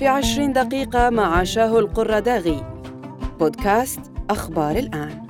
في عشرين دقيقة مع شاهو القرداغي بودكاست أخبار الآن.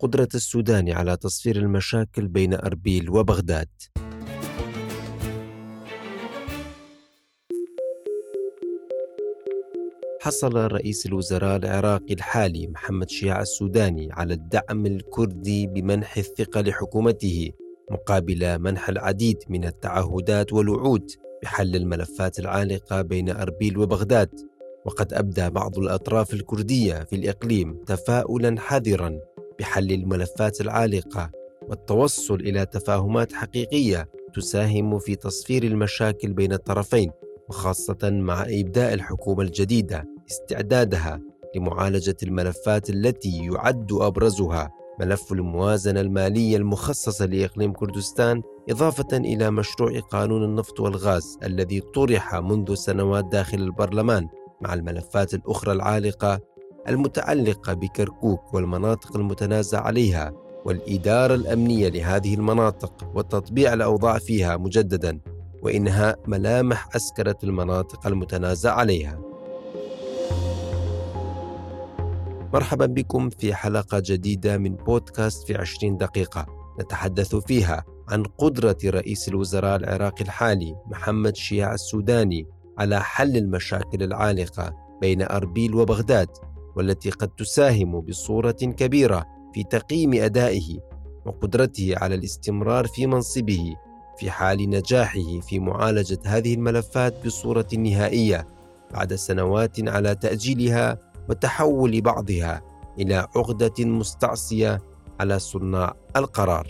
قدرة السودان على تصفير المشاكل بين أربيل وبغداد. حصل رئيس الوزراء العراقي الحالي محمد شياع السوداني على الدعم الكردي بمنح الثقة لحكومته. مقابل منح العديد من التعهدات والوعود بحل الملفات العالقة بين أربيل وبغداد. وقد أبدى بعض الأطراف الكردية في الإقليم تفاؤلا حذرا بحل الملفات العالقة والتوصل إلى تفاهمات حقيقية تساهم في تصفير المشاكل بين الطرفين وخاصة مع إبداء الحكومة الجديدة استعدادها لمعالجة الملفات التي يعد أبرزها. ملف الموازنة المالية المخصصة لإقليم كردستان إضافة إلى مشروع قانون النفط والغاز الذي طرح منذ سنوات داخل البرلمان مع الملفات الأخرى العالقة المتعلقة بكركوك والمناطق المتنازع عليها والإدارة الأمنية لهذه المناطق وتطبيع الأوضاع فيها مجددا وإنهاء ملامح أسكرة المناطق المتنازع عليها. مرحبا بكم في حلقة جديدة من بودكاست في عشرين دقيقة. نتحدث فيها عن قدرة رئيس الوزراء العراقي الحالي محمد شياع السوداني على حل المشاكل العالقة بين أربيل وبغداد والتي قد تساهم بصورة كبيرة في تقييم أدائه وقدرته على الاستمرار في منصبه في حال نجاحه في معالجة هذه الملفات بصورة نهائية بعد سنوات على تأجيلها وتحول بعضها إلى عقدة مستعصية على صناع القرار.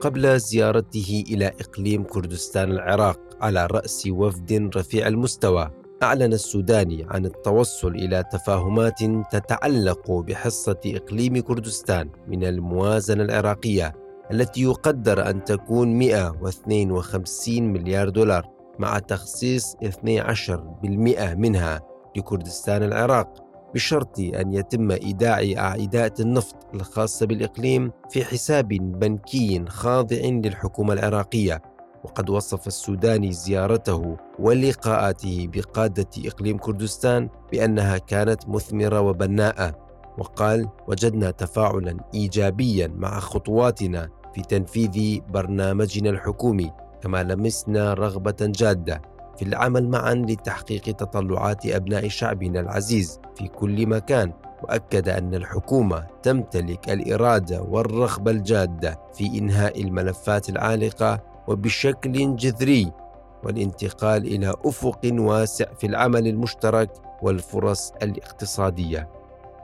قبل زيارته إلى إقليم كردستان العراق على رأس وفد رفيع المستوى أعلن السوداني عن التوصل إلى تفاهمات تتعلق بحصة إقليم كردستان من الموازنة العراقية التي يقدر أن تكون 152 مليار دولار مع تخصيص 12% منها لكردستان العراق بشرط أن يتم إيداع أعداء النفط الخاصة بالإقليم في حساب بنكي خاضع للحكومة العراقية. وقد وصف السوداني زيارته ولقاءاته بقادة إقليم كردستان بأنها كانت مثمرة وبناءة. وقال وجدنا تفاعلا إيجابيا مع خطواتنا في تنفيذ برنامجنا الحكومي كما لمسنا رغبة جادة في العمل معا لتحقيق تطلعات أبناء شعبنا العزيز في كل مكان. وأكد أن الحكومة تمتلك الإرادة والرغبة الجادة في إنهاء الملفات العالقة وبشكل جذري والانتقال إلى أفق واسع في العمل المشترك والفرص الاقتصادية.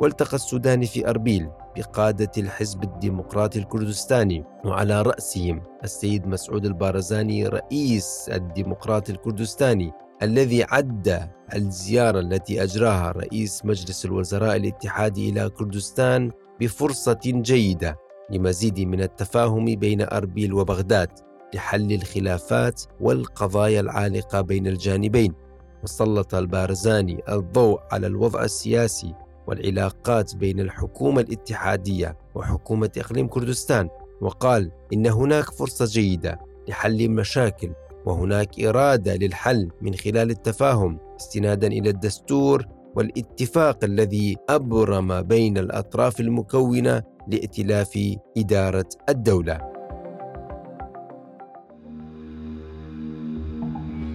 والتقى السوداني في أربيل بقادة الحزب الديمقراطي الكردستاني وعلى رأسهم السيد مسعود البارزاني رئيس الديمقراطي الكردستاني الذي عد الزيارة التي أجراها رئيس مجلس الوزراء الاتحادي إلى كردستان بفرصة جيدة لمزيد من التفاهم بين أربيل وبغداد لحل الخلافات والقضايا العالقة بين الجانبين. وسلط البارزاني الضوء على الوضع السياسي والعلاقات بين الحكومة الاتحادية وحكومة إقليم كردستان وقال إن هناك فرصة جيدة لحل المشاكل وهناك إرادة للحل من خلال التفاهم استنادا إلى الدستور والاتفاق الذي أبرم بين الأطراف المكونة لائتلاف إدارة الدولة.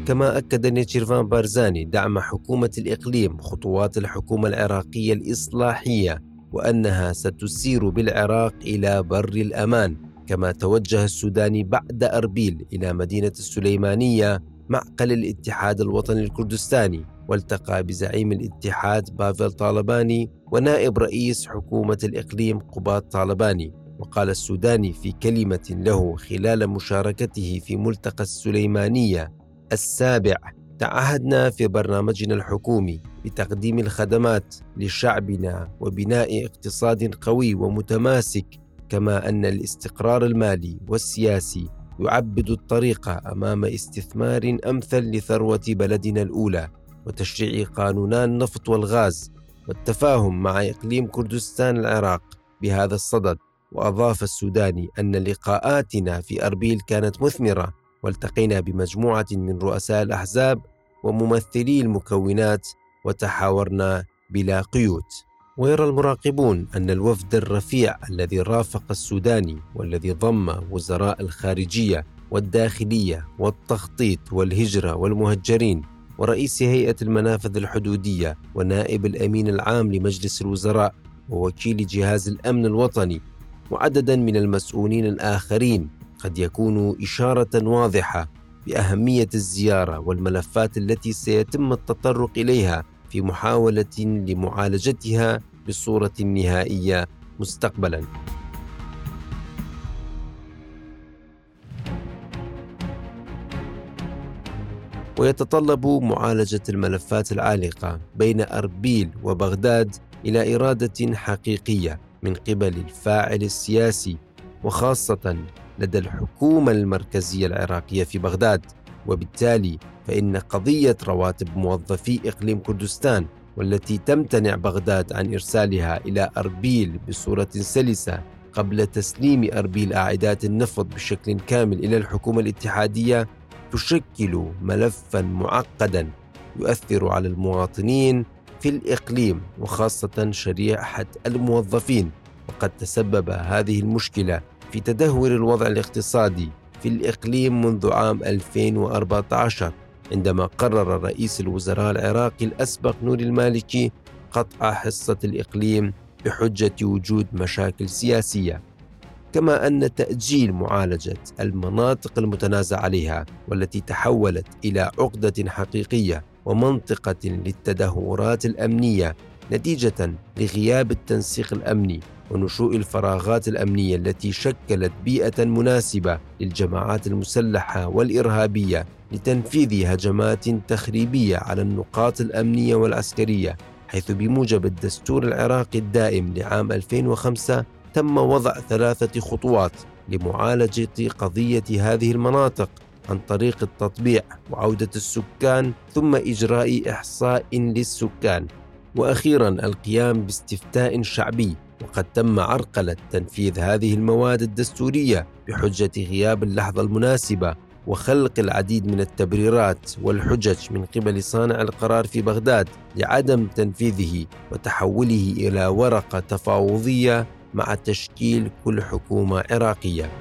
كما أكد نيتشيرفان بارزاني دعم حكومة الإقليم خطوات الحكومة العراقية الإصلاحية وأنها ستسير بالعراق إلى بر الأمان كما توجه السوداني بعد أربيل إلى مدينة السليمانية معقل الاتحاد الوطني الكردستاني والتقى بزعيم الاتحاد بافل طالباني ونائب رئيس حكومة الإقليم قباط طالباني. وقال السوداني في كلمة له خلال مشاركته في ملتقى السليمانية السابع. تعهدنا في برنامجنا الحكومي بتقديم الخدمات لشعبنا وبناء اقتصاد قوي ومتماسك كما أن الاستقرار المالي والسياسي يعبد الطريق أمام استثمار أمثل لثروة بلدنا الأولى وتشريع قانونا النفط والغاز والتفاهم مع إقليم كردستان العراق بهذا الصدد. وأضاف السوداني أن لقاءاتنا في أربيل كانت مثمرة والتقينا بمجموعة من رؤساء الأحزاب وممثلي المكونات وتحاورنا بلا قيود. ويرى المراقبون أن الوفد الرفيع الذي رافق السوداني والذي ضم وزراء الخارجية والداخلية والتخطيط والهجرة والمهجرين ورئيس هيئة المنافذ الحدودية ونائب الأمين العام لمجلس الوزراء ووكيل جهاز الأمن الوطني وعددا من المسؤولين الآخرين قد يكونوا إشارة واضحة بأهمية الزيارة والملفات التي سيتم التطرق إليها في محاولة لمعالجتها بصورة نهائية مستقبلاً. ويتطلب معالجة الملفات العالقة بين أربيل وبغداد إلى إرادة حقيقية من قبل الفاعل السياسي وخاصة لدى الحكومة المركزية العراقية في بغداد وبالتالي فإن قضية رواتب موظفي إقليم كردستان والتي تمتنع بغداد عن إرسالها إلى أربيل بصورة سلسة قبل تسليم أربيل أعداد النفط بشكل كامل إلى الحكومة الاتحادية تشكل ملفا معقدا يؤثر على المواطنين في الإقليم وخاصة شريحة الموظفين. وقد تسبب هذه المشكلة في تدهور الوضع الاقتصادي في الإقليم منذ عام 2014 عندما قرر رئيس الوزراء العراقي الأسبق نور المالكي قطع حصة الإقليم بحجة وجود مشاكل سياسية. كما أن تأجيل معالجة المناطق المتنازع عليها والتي تحولت إلى عقدة حقيقية ومنطقة للتدهورات الأمنية نتيجة لغياب التنسيق الأمني ونشوء الفراغات الأمنية التي شكلت بيئة مناسبة للجماعات المسلحة والإرهابية لتنفيذ هجمات تخريبية على النقاط الأمنية والعسكرية حيث بموجب الدستور العراقي الدائم لعام 2005 تم وضع ثلاثة خطوات لمعالجة قضية هذه المناطق عن طريق التطبيع وعودة السكان ثم إجراء إحصاء للسكان. وأخيرا القيام باستفتاء شعبي وقد تم عرقلة تنفيذ هذه المواد الدستورية بحجة غياب اللحظة المناسبة وخلق العديد من التبريرات والحجج من قبل صانع القرار في بغداد لعدم تنفيذه وتحوله إلى ورقة تفاوضية مع تشكيل كل حكومة عراقية.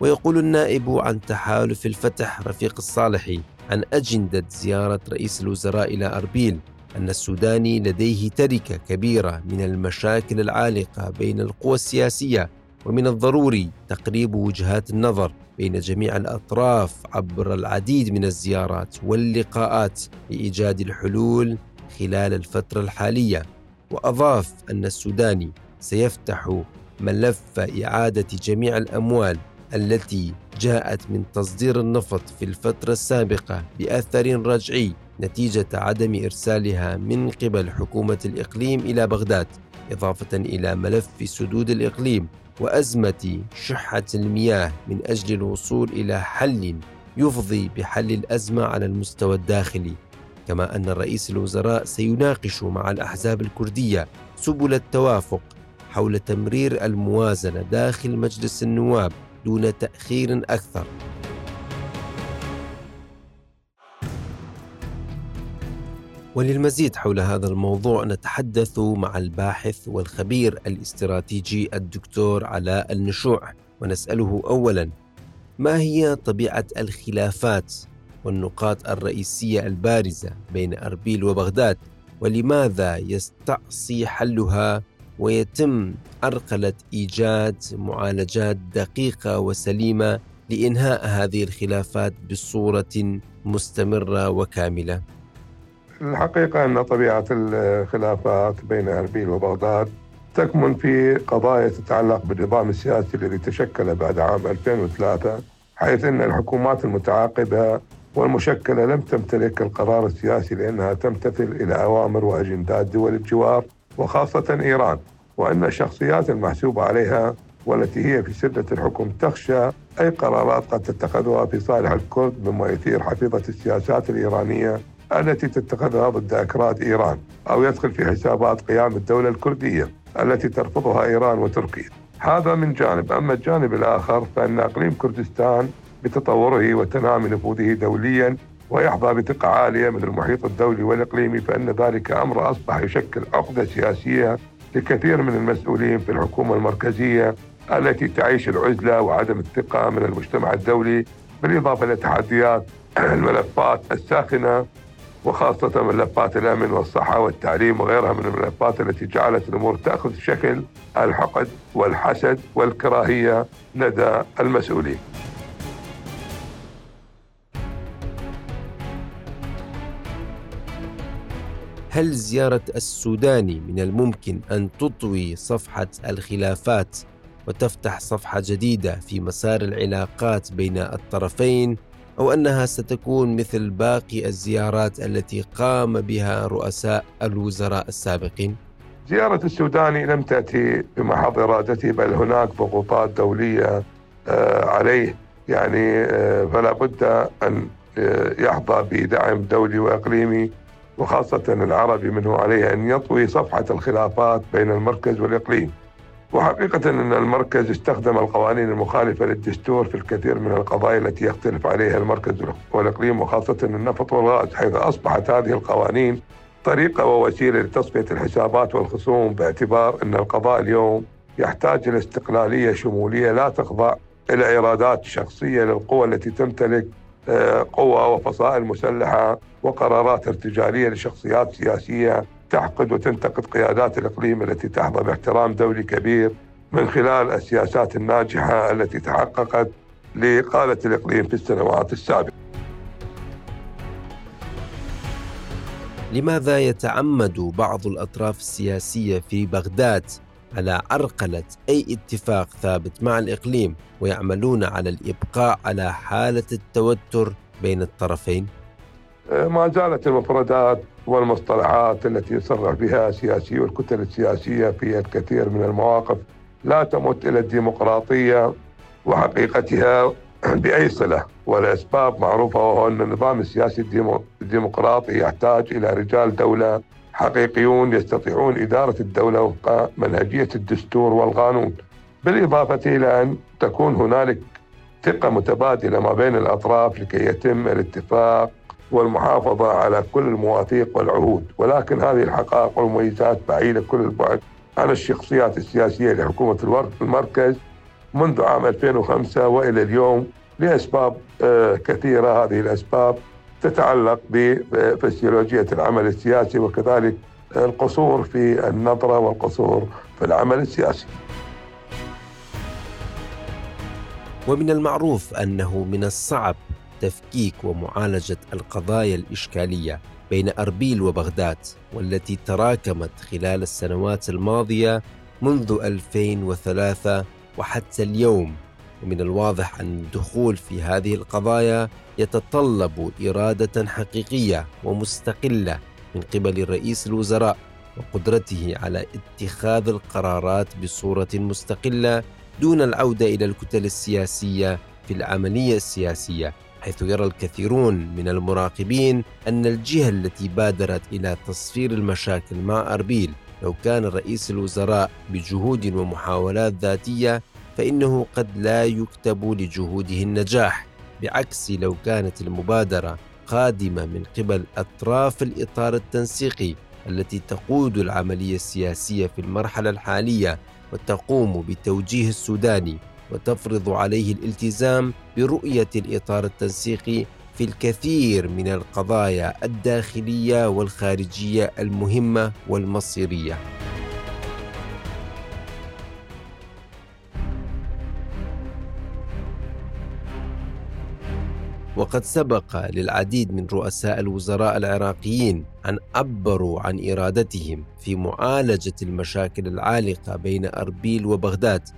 ويقول النائب عن تحالف الفتح رفيق الصالحي عن أجندة زيارة رئيس الوزراء إلى أربيل أن السوداني لديه تركة كبيرة من المشاكل العالقة بين القوى السياسية ومن الضروري تقريب وجهات النظر بين جميع الأطراف عبر العديد من الزيارات واللقاءات لإيجاد الحلول خلال الفترة الحالية وأضاف أن السوداني سيفتح ملف إعادة جميع الأموال التي جاءت من تصدير النفط في الفترة السابقة بأثر رجعي نتيجة عدم إرسالها من قبل حكومة الإقليم إلى بغداد إضافة إلى ملف سدود الإقليم وأزمة شحة المياه من أجل الوصول إلى حل يفضي بحل الأزمة على المستوى الداخلي. كما أن رئيس الوزراء سيناقش مع الأحزاب الكردية سبل التوافق حول تمرير الموازنة داخل مجلس النواب دون تأخير أكثر. وللمزيد حول هذا الموضوع نتحدث مع الباحث والخبير الاستراتيجي الدكتور علاء النشوع ونسأله أولا ما هي طبيعة الخلافات والنقاط الرئيسية البارزة بين أربيل وبغداد؟ ولماذا يستعصي حلها ويتم عرقلة إيجاد معالجات دقيقة وسليمة لإنهاء هذه الخلافات بصورة مستمرة وكاملة. الحقيقة أن طبيعة الخلافات بين أربيل وبغداد تكمن في قضايا تتعلق بالنظام السياسي الذي تشكل بعد عام 2003 حيث أن الحكومات المتعاقبة والمشكلة لم تمتلك القرار السياسي لأنها تمتثل إلى أوامر وأجندات دول الجوار. وخاصة إيران وأن الشخصيات المحسوبة عليها والتي هي في سدة الحكم تخشى أي قرارات قد تتخذها في صالح الكرد مما يثير حفيظة السياسات الإيرانية التي تتخذها ضد أكراد إيران أو يدخل في حسابات قيام الدولة الكردية التي ترفضها إيران وتركيا. هذا من جانب أما الجانب الآخر فإن إقليم كردستان بتطوره وتنامي نفوذه دوليا ويحظى بثقة عالية من المحيط الدولي والإقليمي فإن ذلك أمر أصبح يشكل عقدة سياسية لكثير من المسؤولين في الحكومة المركزية التي تعيش العزلة وعدم الثقة من المجتمع الدولي بالإضافة إلى تحديات الملفات الساخنة وخاصة ملفات الأمن والصحة والتعليم وغيرها من الملفات التي جعلت الأمور تأخذ شكل الحقد والحسد والكراهية لدى المسؤولين. هل زيارة السوداني من الممكن أن تطوي صفحة الخلافات وتفتح صفحة جديدة في مسار العلاقات بين الطرفين أو أنها ستكون مثل باقي الزيارات التي قام بها رؤساء الوزراء السابقين؟ زيارة السوداني لم تأتي بمحض إرادته بل هناك ضغوطات دولية آه، عليه يعني آه، فلا بد أن آه، يحظى بدعم دولي وإقليمي وخاصة العربي منه عليه أن يطوي صفحة الخلافات بين المركز والإقليم. وحقيقة أن المركز استخدم القوانين المخالفة للدستور في الكثير من القضايا التي يختلف عليها المركز والإقليم وخاصة النفط والغاز حيث أصبحت هذه القوانين طريقة ووسيلة لتصفية الحسابات والخصوم باعتبار أن القضاء اليوم يحتاج إلى استقلالية شمولية لا تخضع إلى إيرادات شخصية للقوى التي تمتلك قوى وفصائل مسلحة وقرارات ارتجالية لشخصيات سياسية تحقد وتنتقد قيادات الإقليم التي تحظى باحترام دولي كبير من خلال السياسات الناجحة التي تحققت لقادة الإقليم في السنوات السابقة. لماذا يتعمد بعض الأطراف السياسية في بغداد؟ على عرقلة أي اتفاق ثابت مع الإقليم ويعملون على الإبقاء على حالة التوتر بين الطرفين؟ ما زالت المفردات والمصطلحات التي يصرح بها سياسي والكتل السياسية في الكثير من المواقف لا تمت إلى الديمقراطية وحقيقتها بأي صلة والأسباب معروفة وهو أن النظام السياسي الديمقراطي يحتاج إلى رجال دولة حقيقيون يستطيعون إدارة الدولة وفق منهجية الدستور والقانون بالإضافة إلى أن تكون هنالك ثقة متبادلة ما بين الأطراف لكي يتم الاتفاق والمحافظة على كل المواثيق والعهود. ولكن هذه الحقائق والمميزات بعيدة كل البعد عن الشخصيات السياسية لحكومة المركز منذ عام 2005 وإلى اليوم لأسباب آه، كثيرة. هذه الأسباب تتعلق بفسيولوجية العمل السياسي وكذلك القصور في النظرة والقصور في العمل السياسي. ومن المعروف أنه من الصعب تفكيك ومعالجة القضايا الإشكالية بين أربيل وبغداد والتي تراكمت خلال السنوات الماضية منذ 2003 وحتى اليوم. ومن الواضح أن الدخول في هذه القضايا يتطلب إرادة حقيقية ومستقلة من قبل رئيس الوزراء وقدرته على اتخاذ القرارات بصورة مستقلة دون العودة إلى الكتل السياسية في العملية السياسية حيث يرى الكثيرون من المراقبين أن الجهة التي بادرت إلى تصفير المشاكل مع أربيل لو كان رئيس الوزراء بجهود ومحاولات ذاتية فإنه قد لا يكتب لجهوده النجاح. بعكس لو كانت المبادرة قادمة من قبل أطراف الإطار التنسيقي التي تقود العملية السياسية في المرحلة الحالية وتقوم بتوجيه السوداني وتفرض عليه الالتزام برؤية الإطار التنسيقي في الكثير من القضايا الداخلية والخارجية المهمة والمصيرية. وقد سبق للعديد من رؤساء الوزراء العراقيين أن عبروا عن إرادتهم في معالجة المشاكل العالقة بين أربيل وبغداد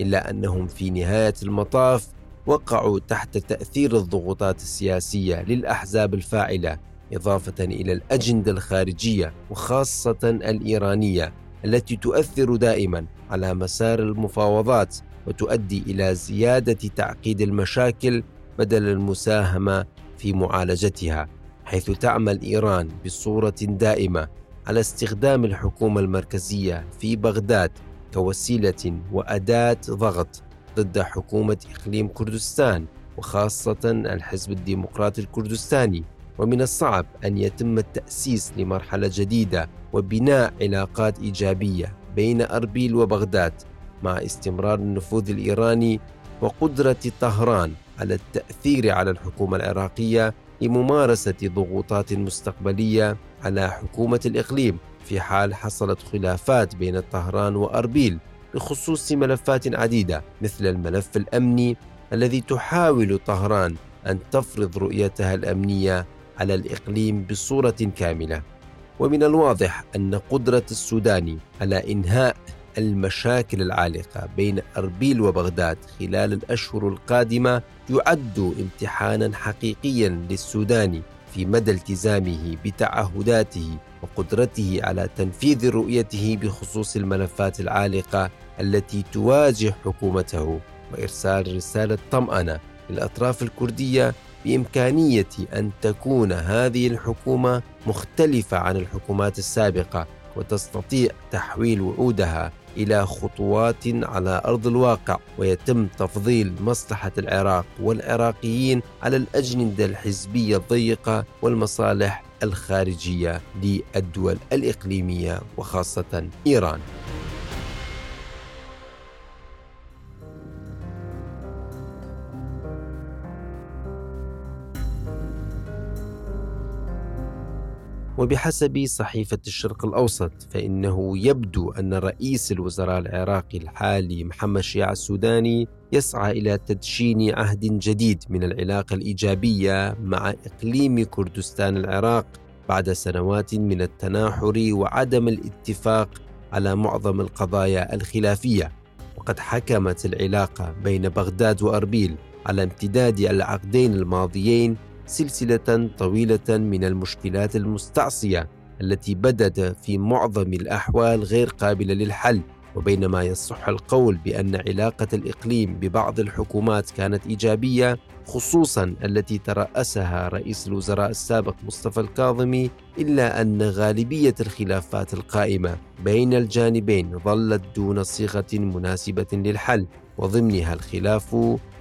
إلا أنهم في نهاية المطاف وقعوا تحت تأثير الضغوطات السياسية للأحزاب الفاعلة إضافة إلى الأجندة الخارجية وخاصة الإيرانية التي تؤثر دائما على مسار المفاوضات وتؤدي إلى زيادة تعقيد المشاكل بدل المساهمة في معالجتها حيث تعمل إيران بصورة دائمة على استخدام الحكومة المركزية في بغداد كوسيلة وأداة ضغط ضد حكومة إقليم كردستان وخاصة الحزب الديمقراطي الكردستاني. ومن الصعب أن يتم التأسيس لمرحلة جديدة وبناء علاقات إيجابية بين أربيل وبغداد مع استمرار النفوذ الإيراني وقدرة طهران. على التأثير على الحكومة العراقية لممارسة ضغوطات مستقبلية على حكومة الإقليم في حال حصلت خلافات بين طهران وأربيل بخصوص ملفات عديدة مثل الملف الأمني الذي تحاول طهران أن تفرض رؤيتها الأمنية على الإقليم بصورة كاملة. ومن الواضح أن قدرة السوداني على إنهاء المشاكل العالقة بين أربيل وبغداد خلال الأشهر القادمة يعد امتحانا حقيقيا للسوداني في مدى التزامه بتعهداته وقدرته على تنفيذ رؤيته بخصوص الملفات العالقة التي تواجه حكومته وإرسال رسالة طمأنة للأطراف الكردية بإمكانية أن تكون هذه الحكومة مختلفة عن الحكومات السابقة وتستطيع تحويل وعودها إلى خطوات على أرض الواقع ويتم تفضيل مصلحة العراق والعراقيين على الأجندة الحزبية الضيقة والمصالح الخارجية للدول الإقليمية وخاصة إيران. وبحسب صحيفة الشرق الأوسط فإنه يبدو أن رئيس الوزراء العراقي الحالي محمد شيع السوداني يسعى إلى تدشين عهد جديد من العلاقة الإيجابية مع إقليم كردستان العراق بعد سنوات من التناحر وعدم الاتفاق على معظم القضايا الخلافية. وقد حكمت العلاقة بين بغداد وأربيل على امتداد العقدين الماضيين سلسلة طويلة من المشكلات المستعصية التي بدت في معظم الأحوال غير قابلة للحل وبينما يصح القول بأن علاقة الإقليم ببعض الحكومات كانت إيجابية خصوصا التي ترأسها رئيس الوزراء السابق مصطفى الكاظمي إلا أن غالبية الخلافات القائمة بين الجانبين ظلت دون صيغة مناسبة للحل وضمنها الخلاف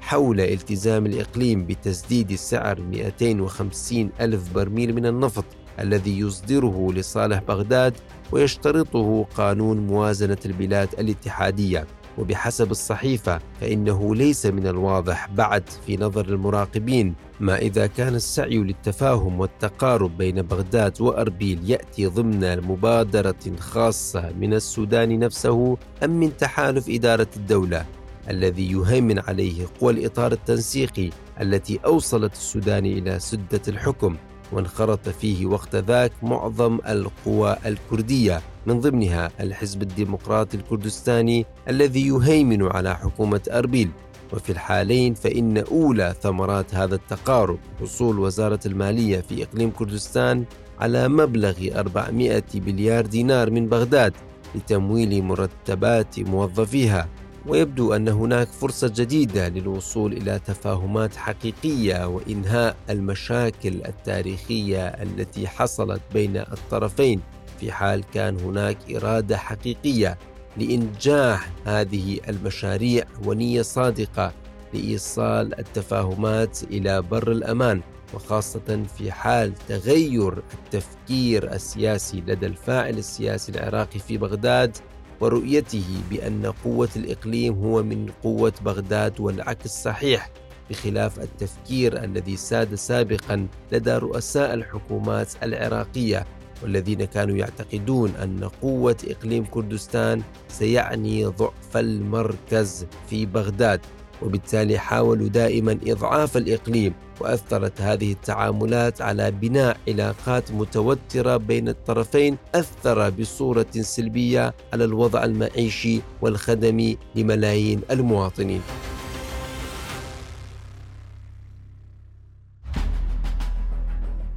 حول التزام الإقليم بتسديد سعر 250 ألف برميل من النفط الذي يصدره لصالح بغداد ويشترطه قانون موازنة البلاد الاتحادية. وبحسب الصحيفة فإنه ليس من الواضح بعد في نظر المراقبين ما إذا كان السعي للتفاهم والتقارب بين بغداد وأربيل يأتي ضمن مبادرة خاصة من السودان نفسه أم من تحالف إدارة الدولة؟ الذي يهيمن عليه قوى الإطار التنسيقي التي أوصلت السودان إلى سدة الحكم وانخرط فيه وقت ذاك معظم القوى الكردية من ضمنها الحزب الديمقراطي الكردستاني الذي يهيمن على حكومة أربيل. وفي الحالين فإن أولى ثمرات هذا التقارب حصول وزارة المالية في إقليم كردستان على مبلغ 400 مليار دينار من بغداد لتمويل مرتبات موظفيها. ويبدو أن هناك فرصة جديدة للوصول إلى تفاهمات حقيقية وإنهاء المشاكل التاريخية التي حصلت بين الطرفين. في حال كان هناك إرادة حقيقية لإنجاح هذه المشاريع ونية صادقة لإيصال التفاهمات إلى بر الأمان وخاصة في حال تغير التفكير السياسي لدى الفاعل السياسي العراقي في بغداد ورؤيته بأن قوة الإقليم هو من قوة بغداد والعكس صحيح بخلاف التفكير الذي ساد سابقا لدى رؤساء الحكومات العراقية والذين كانوا يعتقدون أن قوة إقليم كردستان سيعني ضعف المركز في بغداد. وبالتالي حاولوا دائما إضعاف الإقليم وأثرت هذه التعاملات على بناء علاقات متوترة بين الطرفين أثر بصورة سلبية على الوضع المعيشي والخدمي لملايين المواطنين.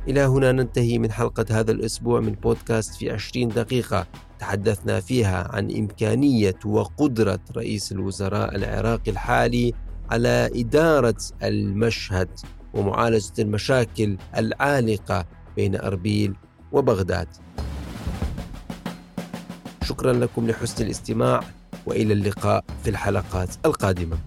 إلى هنا ننتهي من حلقة هذا الأسبوع من بودكاست في 20 دقيقة. تحدثنا فيها عن إمكانية وقدرة رئيس الوزراء العراقي الحالي على إدارة المشهد ومعالجة المشاكل العالقة بين أربيل وبغداد. شكرا لكم لحسن الاستماع وإلى اللقاء في الحلقات القادمة.